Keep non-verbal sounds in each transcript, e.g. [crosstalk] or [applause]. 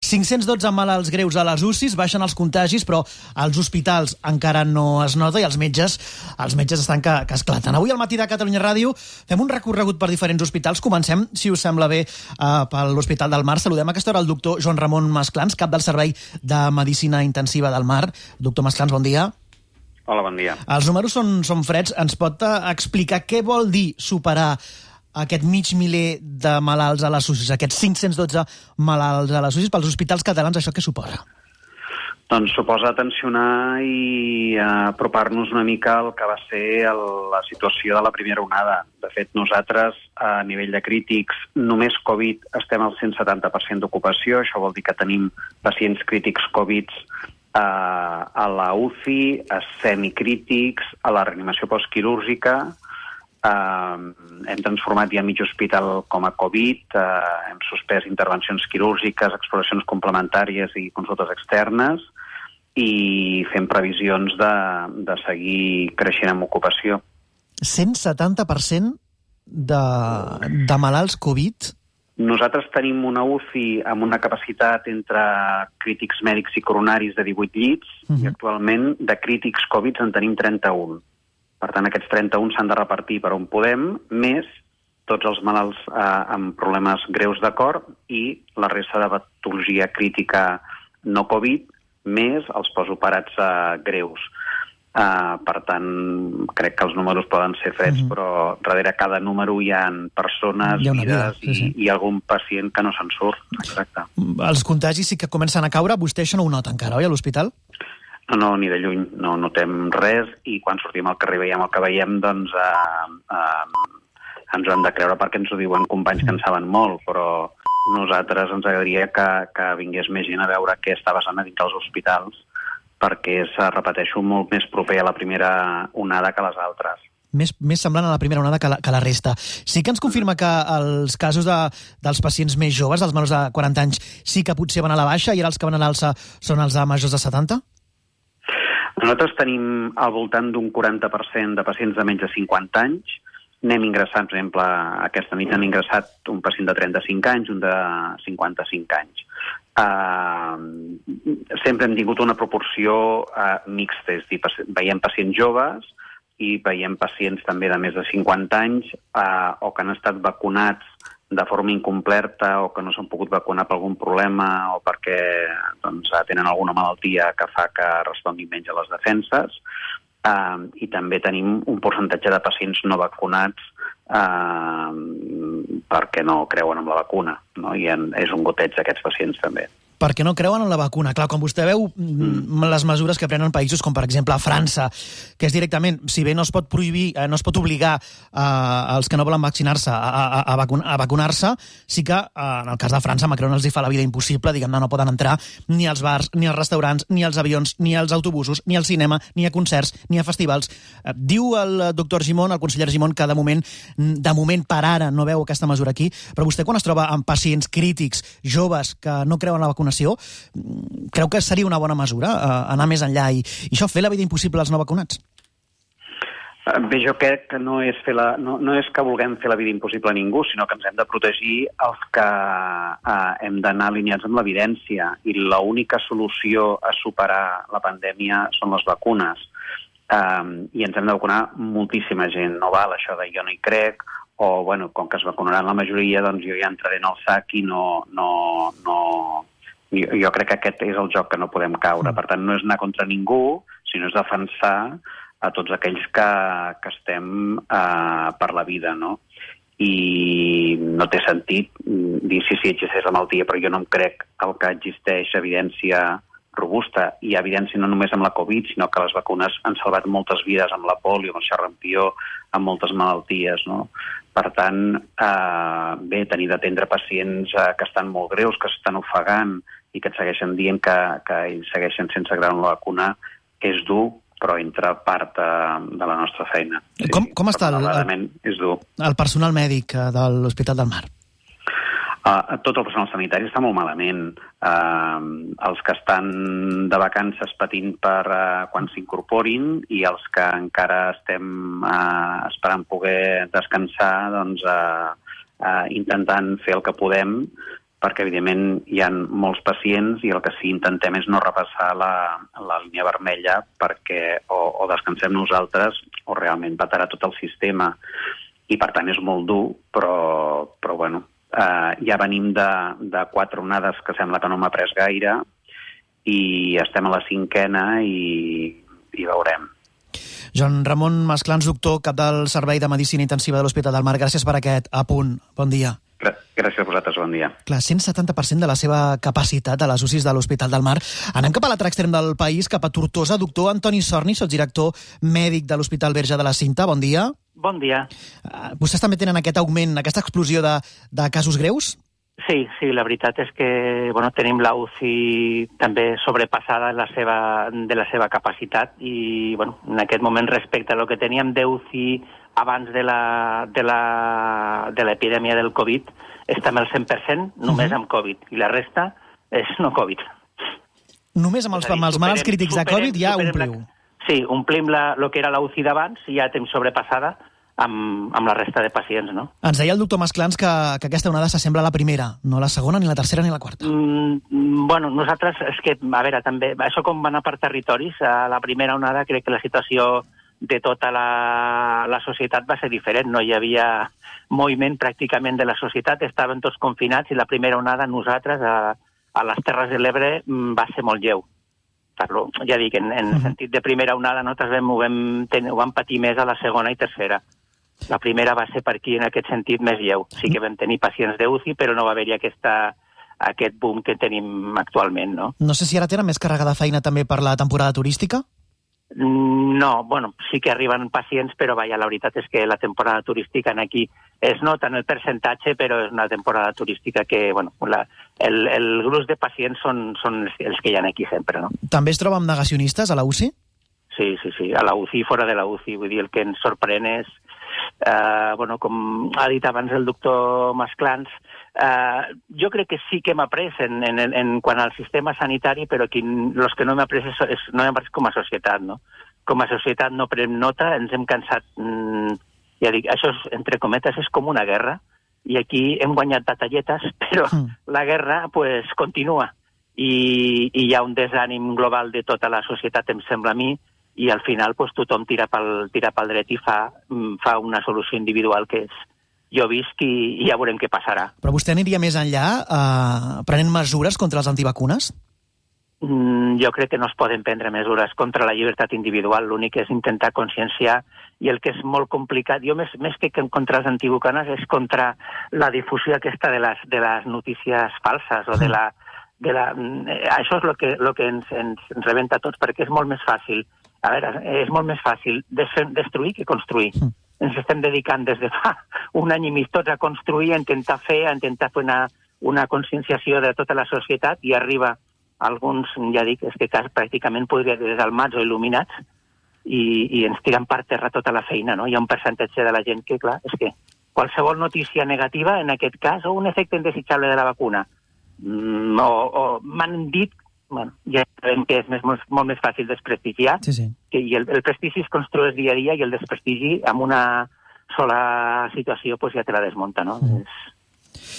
512 malalts greus a les UCIs, baixen els contagis, però als hospitals encara no es nota i els metges els metges estan que, que esclaten. Avui al matí de Catalunya Ràdio fem un recorregut per diferents hospitals. Comencem, si us sembla bé, uh, per l'Hospital del Mar. Saludem a aquesta hora el doctor Joan Ramon Masclans, cap del Servei de Medicina Intensiva del Mar. Doctor Masclans, bon dia. Hola, bon dia. Els números són, són freds. Ens pot uh, explicar què vol dir superar aquest mig miler de malalts a les UCIs, aquests 512 malalts a les UCIs, pels hospitals catalans, això què suposa? Doncs suposa tensionar i apropar-nos una mica al que va ser el, la situació de la primera onada. De fet, nosaltres, a nivell de crítics, només Covid estem al 170% d'ocupació. Això vol dir que tenim pacients crítics Covid eh, a la UCI, a semicrítics, a la reanimació postquirúrgica, Uh, hem transformat ja mig hospital com a Covid, uh, hem suspès intervencions quirúrgiques, exploracions complementàries i consultes externes i fem previsions de, de seguir creixent en ocupació. 170% de, de malalts Covid? Nosaltres tenim una UCI amb una capacitat entre crítics mèdics i coronaris de 18 llits uh -huh. i actualment de crítics Covid en tenim 31. Per tant, aquests 31 s'han de repartir per on podem, més tots els malalts eh, amb problemes greus de cor i la resta de patologia crítica no Covid, més els posoperats eh, greus. Uh, per tant, crec que els números poden ser freds, mm -hmm. però darrere cada número hi ha persones, hi ha vides vida, sí, sí. I, i algun pacient que no se'n surt. Exacte. Els contagis sí que comencen a caure. Vostè això no ho nota encara, oi, a l'hospital? No, no, ni de lluny, no notem res i quan sortim al carrer veiem el que veiem, doncs eh, eh, ens ho hem de creure perquè ens ho diuen companys que en saben molt, però nosaltres ens agradaria que, que vingués més gent a veure què està passant a dins dels hospitals perquè és, repeteixo, molt més proper a la primera onada que les altres més, més semblant a la primera onada que la, que la resta. Sí que ens confirma que els casos de, dels pacients més joves, dels menors de 40 anys, sí que potser van a la baixa i ara els que van a l'alça són els de majors de 70? Nosaltres tenim al voltant d'un 40% de pacients de menys de 50 anys. N'hem ingressat, per exemple, aquesta nit hem ingressat un pacient de 35 anys, un de 55 anys. Uh, sempre hem tingut una proporció uh, mixta, és a dir, veiem pacients joves i veiem pacients també de més de 50 anys uh, o que han estat vacunats de forma incompleta o que no s'han pogut vacunar per algun problema o perquè doncs, tenen alguna malaltia que fa que responguin menys a les defenses. Uh, I també tenim un percentatge de pacients no vacunats uh, perquè no creuen en la vacuna. No? I en, és un goteig d'aquests pacients també perquè no creuen en la vacuna. Clar, quan vostè veu mm. les mesures que prenen països com, per exemple, França, que és directament, si bé no es pot prohibir, eh, no es pot obligar eh, als que no volen vaccinar-se a, a, a, vacun a vacunar-se, sí que, eh, en el cas de França, Macron els hi fa la vida impossible, diguem-ne, no poden entrar ni als bars, ni als restaurants, ni als avions, ni als autobusos, ni al cinema, ni a concerts, ni a festivals. Eh, diu el doctor Gimón, el conseller Gimón, que de moment, de moment per ara no veu aquesta mesura aquí, però vostè quan es troba amb pacients crítics, joves, que no creuen en la vacunació, vacunació, creu que seria una bona mesura eh, anar més enllà i, i això fer la vida impossible als no vacunats? Eh, bé, jo crec que no és, fer la, no, no és que vulguem fer la vida impossible a ningú, sinó que ens hem de protegir els que eh, hem d'anar alineats amb l'evidència. I l'única solució a superar la pandèmia són les vacunes. Um, I ens hem de vacunar moltíssima gent. No val això de jo no hi crec, o, bueno, com que es vacunaran la majoria, doncs jo ja entraré en el sac i no, no, no, jo, jo crec que aquest és el joc que no podem caure. Mm. Per tant, no és anar contra ningú, sinó és defensar a tots aquells que, que estem uh, per la vida, no? I no té sentit dir si sí, existeix la malaltia, però jo no em crec el que existeix evidència robusta. Ha evidència no només amb la Covid, sinó que les vacunes han salvat moltes vides amb la polio, amb el xarrampió, amb moltes malalties, no? Per tant, eh, bé, tenir d'atendre pacients eh, que estan molt greus, que s'estan ofegant, i que et segueixen dient que, que ells segueixen sense creure la vacuna és dur, però entra part de, de la nostra feina. Sí, com, com està el, el, és dur. el personal mèdic eh, de l'Hospital del Mar? Uh, tot el personal sanitari està molt malament. Uh, els que estan de vacances patint per uh, quan s'incorporin i els que encara estem uh, esperant poder descansar, doncs, uh, uh, intentant fer el que podem perquè evidentment hi ha molts pacients i el que sí intentem és no repassar la, la línia vermella perquè o, o descansem nosaltres o realment patarà tot el sistema i per tant és molt dur, però, però bueno, eh, ja venim de, de quatre onades que sembla que no m'ha pres gaire i estem a la cinquena i, i veurem. Joan Ramon Masclans, doctor, cap del Servei de Medicina Intensiva de l'Hospital del Mar. Gràcies per aquest apunt. Bon dia. Gràcies a vosaltres, bon dia. Clar, 170% de la seva capacitat a les UCIs de l'Hospital del Mar. Anem cap a l'altre extrem del país, cap a Tortosa. Doctor Antoni Sorni, director mèdic de l'Hospital Verge de la Cinta. Bon dia. Bon dia. Uh, vostès també tenen aquest augment, aquesta explosió de, de casos greus? Sí, sí, la veritat és que bueno, tenim la UCI també sobrepassada de la seva, de la seva capacitat i bueno, en aquest moment respecte a lo que teníem d'UCI abans de l'epidèmia de del Covid estem al 100% només uh -huh. amb Covid i la resta és no Covid. Només amb els, dir, amb els malalts crítics de Covid ja ompliu. La, sí, omplim la, el que era la UCI d'abans i ja tenim sobrepassada amb, amb la resta de pacients, no? Ens deia el doctor Masclans que, que aquesta onada s'assembla a la primera, no la segona, ni la tercera, ni la quarta. Mm, bueno, nosaltres, és que, a veure, també, això com va anar per territoris, a la primera onada crec que la situació de tota la, la societat va ser diferent. No hi havia moviment pràcticament de la societat, estaven tots confinats i la primera onada nosaltres a, a les Terres de l'Ebre mm, va ser molt lleu. Parlo, ja dic, en, en -huh. sentit de primera onada nosaltres vam, ho, vam, ten, ho vam patir més a la segona i tercera. La primera va ser per aquí, en aquest sentit, més lleu. Sí que vam tenir pacients d'UCI, però no va haver-hi aquesta, aquest boom que tenim actualment, no? No sé si ara tenen més càrrega de feina també per la temporada turística? No, bueno, sí que arriben pacients, però vaja, la veritat és que la temporada turística en aquí es nota en el percentatge, però és una temporada turística que, bueno, la, el, el gruix de pacients són, són els que hi ha aquí sempre, no? També es troba amb negacionistes a la UCI? Sí, sí, sí, a la UCI fora de la UCI. Vull dir, el que ens sorprèn és, eh, bueno, com ha dit abans el doctor Masclans, Uh, jo crec que sí que hem après en, en, en, en quant al sistema sanitari, però qui, los que no hem après és, és, no hem après com a societat, no? Com a societat no prenem nota, ens hem cansat, mm, ja dic, això és, entre cometes és com una guerra, i aquí hem guanyat batalletes, [laughs] però mm. la guerra pues, continua. I, I hi ha un desànim global de tota la societat, em sembla a mi, i al final pues, tothom tira pel, tira pel dret i fa, mm, fa una solució individual que és, jo visc i, i ja veurem què passarà. Però vostè aniria més enllà eh, prenent mesures contra els antivacunes? Mm, jo crec que no es poden prendre mesures contra la llibertat individual. L'únic és intentar conscienciar i el que és molt complicat, jo més, més que contra els antivacunes és contra la difusió aquesta de les, de les notícies falses o de la, de la, eh, això és el que, lo que ens, ens, ens rebenta a tots, perquè és molt més fàcil, a veure, és molt més fàcil destruir que construir. Mm ens estem dedicant des de fa un any i mig tots a construir, a intentar fer, a intentar fer una, una conscienciació de tota la societat i arriba alguns, ja dic, és que cas, pràcticament podria dir desalmats o il·luminats i, i ens tiren per terra tota la feina, no? Hi ha un percentatge de la gent que, clar, és que qualsevol notícia negativa, en aquest cas, o un efecte indesitjable de la vacuna, mm, o, o m'han dit bueno, ja sabem que és més, molt, molt més fàcil desprestigiar, sí, sí. que i el, el prestigi es construeix dia a dia i el desprestigi amb una sola situació pues, ja te la desmunta, no? Mm. És,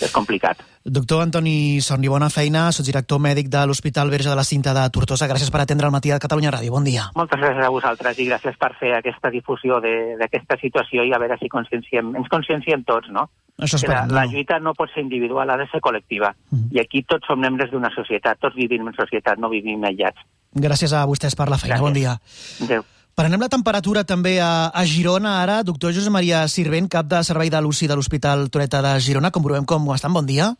és complicat. Doctor Antoni Sonni, bona feina. Soc director mèdic de l'Hospital Verge de la Cinta de Tortosa. Gràcies per atendre el matí de Catalunya Ràdio. Bon dia. Moltes gràcies a vosaltres i gràcies per fer aquesta difusió d'aquesta situació i a veure si conscienciem, ens conscienciem tots, no? Això esperem, la, la lluita no pot ser individual, ha de ser col·lectiva. Uh mhm. -huh. I aquí tots som membres d'una societat, tots vivim en societat, no vivim aïllats. Gràcies a vostès per la feina. Gràcies. Bon dia. Adéu. Prenem la temperatura també a, a Girona ara. Doctor Josep Maria Sirvent, cap de servei de l'UCI de l'Hospital Toreta de Girona. Comprovem com estan. Bon dia.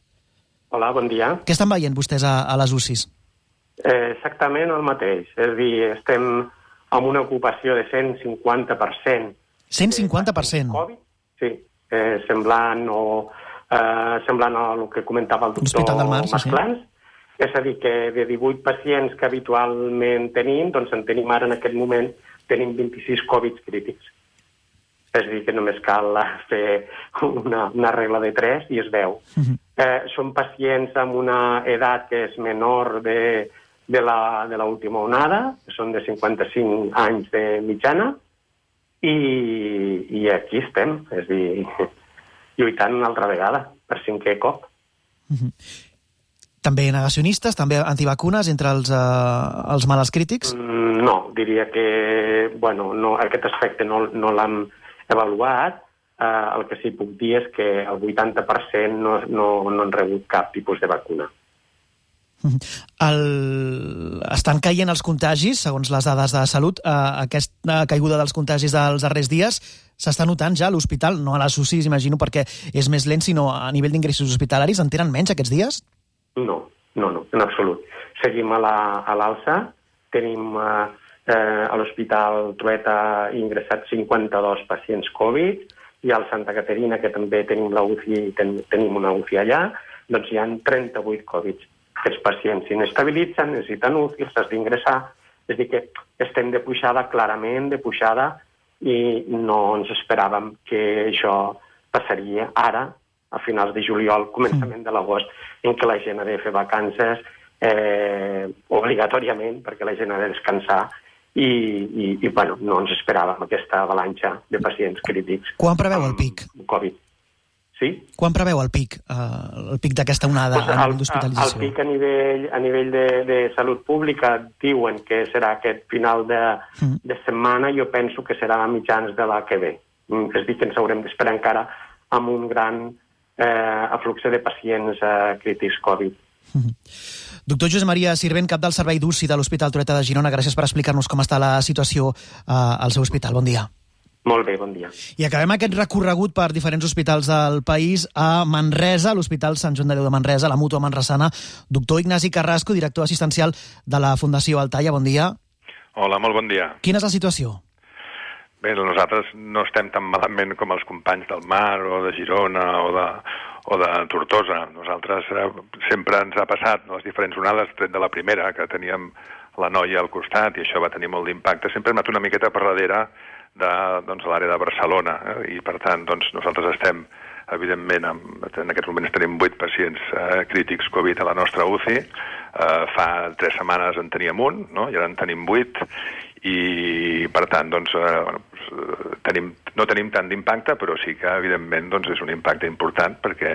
Hola, bon dia. Què estan veient vostès a, a les UCIs? Eh, exactament el mateix. És a dir, estem amb una ocupació de 150%. 150%? Covid, sí eh, semblant o eh, semblant al que comentava el doctor del Mar, Masclans. Sí. És a dir, que de 18 pacients que habitualment tenim, doncs en tenim ara en aquest moment, tenim 26 Covid crítics. És a dir, que només cal fer una, una regla de 3 i es veu. Uh -huh. eh, són pacients amb una edat que és menor de, de l'última onada, que són de 55 anys de mitjana, i, i aquí estem, és dir, [laughs] lluitant una altra vegada, per cinquè cop. Uh -huh. També negacionistes, també antivacunes entre els, uh, els males crítics? Mm, no, diria que bueno, no, aquest aspecte no, no l'hem avaluat. Uh, el que sí puc dir és que el 80% no, no, no han rebut cap tipus de vacuna. [laughs] El... Estan caient els contagis, segons les dades de salut. Uh, aquesta caiguda dels contagis dels darrers dies s'està notant ja a l'hospital, no a les UCIs, imagino, perquè és més lent, sinó a nivell d'ingressos hospitalaris. En tenen menys aquests dies? No, no, no, en absolut. Seguim a l'alça. La, Tenim uh, eh, a l'Hospital Trueta ingressats 52 pacients Covid i al Santa Caterina, que també tenim la UCI, ten, tenim una UCI allà, doncs hi ha 38 Covid aquests pacients s'inestabilitzen, necessiten útil, s'has d'ingressar. És dir, que estem de puixada, clarament de puixada, i no ens esperàvem que això passaria ara, a finals de juliol, començament de l'agost, en què la gent ha de fer vacances eh, obligatòriament, perquè la gent ha de descansar, i, i, i bueno, no ens esperàvem aquesta avalanxa de pacients crítics. Quan preveu el pic? Covid. Sí? Quan preveu el pic, uh, el pic d'aquesta onada pues a d'hospitalització? El pic a nivell, a nivell de, de salut pública diuen que serà aquest final de, mm. de setmana, jo penso que serà a mitjans de la que ve. Mm, és dir, que ens haurem d'esperar encara amb un gran eh, afluxe de pacients eh, crítics Covid. Mm [laughs] -hmm. Doctor Josep Maria Sirvent, cap del Servei d'UCI de l'Hospital Toreta de Girona, gràcies per explicar-nos com està la situació eh, al seu hospital. Bon dia. Molt bé, bon dia. I acabem aquest recorregut per diferents hospitals del país a Manresa, l'Hospital Sant Joan de Déu de Manresa, la Mútua Manresana. Doctor Ignasi Carrasco, director assistencial de la Fundació Altaia, bon dia. Hola, molt bon dia. Quina és la situació? Bé, nosaltres no estem tan malament com els companys del Mar o de Girona o de, o de Tortosa. Nosaltres eh, sempre ens ha passat les diferents onades, tret de la primera, que teníem la noia al costat i això va tenir molt d'impacte. Sempre hem anat una miqueta per darrere de doncs, l'àrea de Barcelona eh? i per tant doncs, nosaltres estem evidentment en, en aquests moments tenim 8 pacients eh, crítics Covid a la nostra UCI eh, fa 3 setmanes en teníem un no? i ara en tenim 8 i per tant doncs, eh, bueno, eh, tenim, no tenim tant d'impacte però sí que evidentment doncs, és un impacte important perquè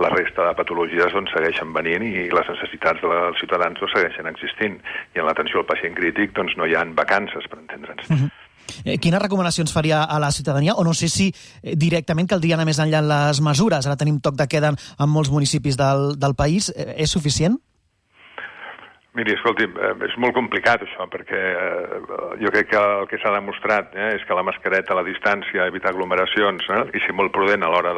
la resta de patologies doncs, segueixen venint i les necessitats dels ciutadans doncs, segueixen existint i en l'atenció al pacient crític doncs, no hi ha vacances per entendre'ns. Mhm. -huh. Eh, quines recomanacions faria a la ciutadania? O no sé si eh, directament caldria anar més enllà en les mesures. Ara tenim toc de queda en molts municipis del, del país. Eh, és suficient? Miri, escolti, eh, és molt complicat això, perquè eh, jo crec que el que s'ha demostrat eh, és que la mascareta, la distància, evitar aglomeracions, eh, i ser molt prudent a l'hora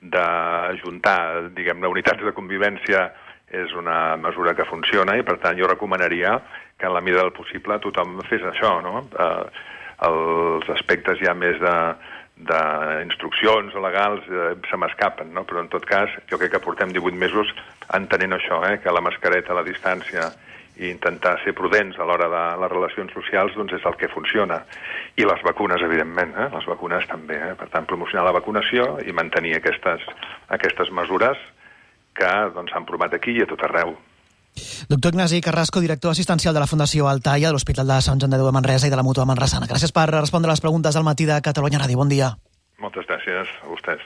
d'ajuntar, diguem-ne, unitats de convivència, és una mesura que funciona i, per tant, jo recomanaria que en la mida del possible tothom fes això, no? Eh, els aspectes ja més de d'instruccions legals eh, se m'escapen, no? però en tot cas jo crec que portem 18 mesos entenent això, eh? que la mascareta, la distància i intentar ser prudents a l'hora de les relacions socials doncs és el que funciona. I les vacunes, evidentment, eh? les vacunes també. Eh? Per tant, promocionar la vacunació i mantenir aquestes, aquestes mesures que doncs, s'han doncs, provat aquí i a tot arreu. Doctor Ignasi Carrasco, director assistencial de la Fundació Altaia, de l'Hospital de Sant Joan de Déu de Manresa i de la Mútua Manresana. Gràcies per respondre les preguntes al matí de Catalunya Ràdio. Bon dia. Moltes gràcies a vostès.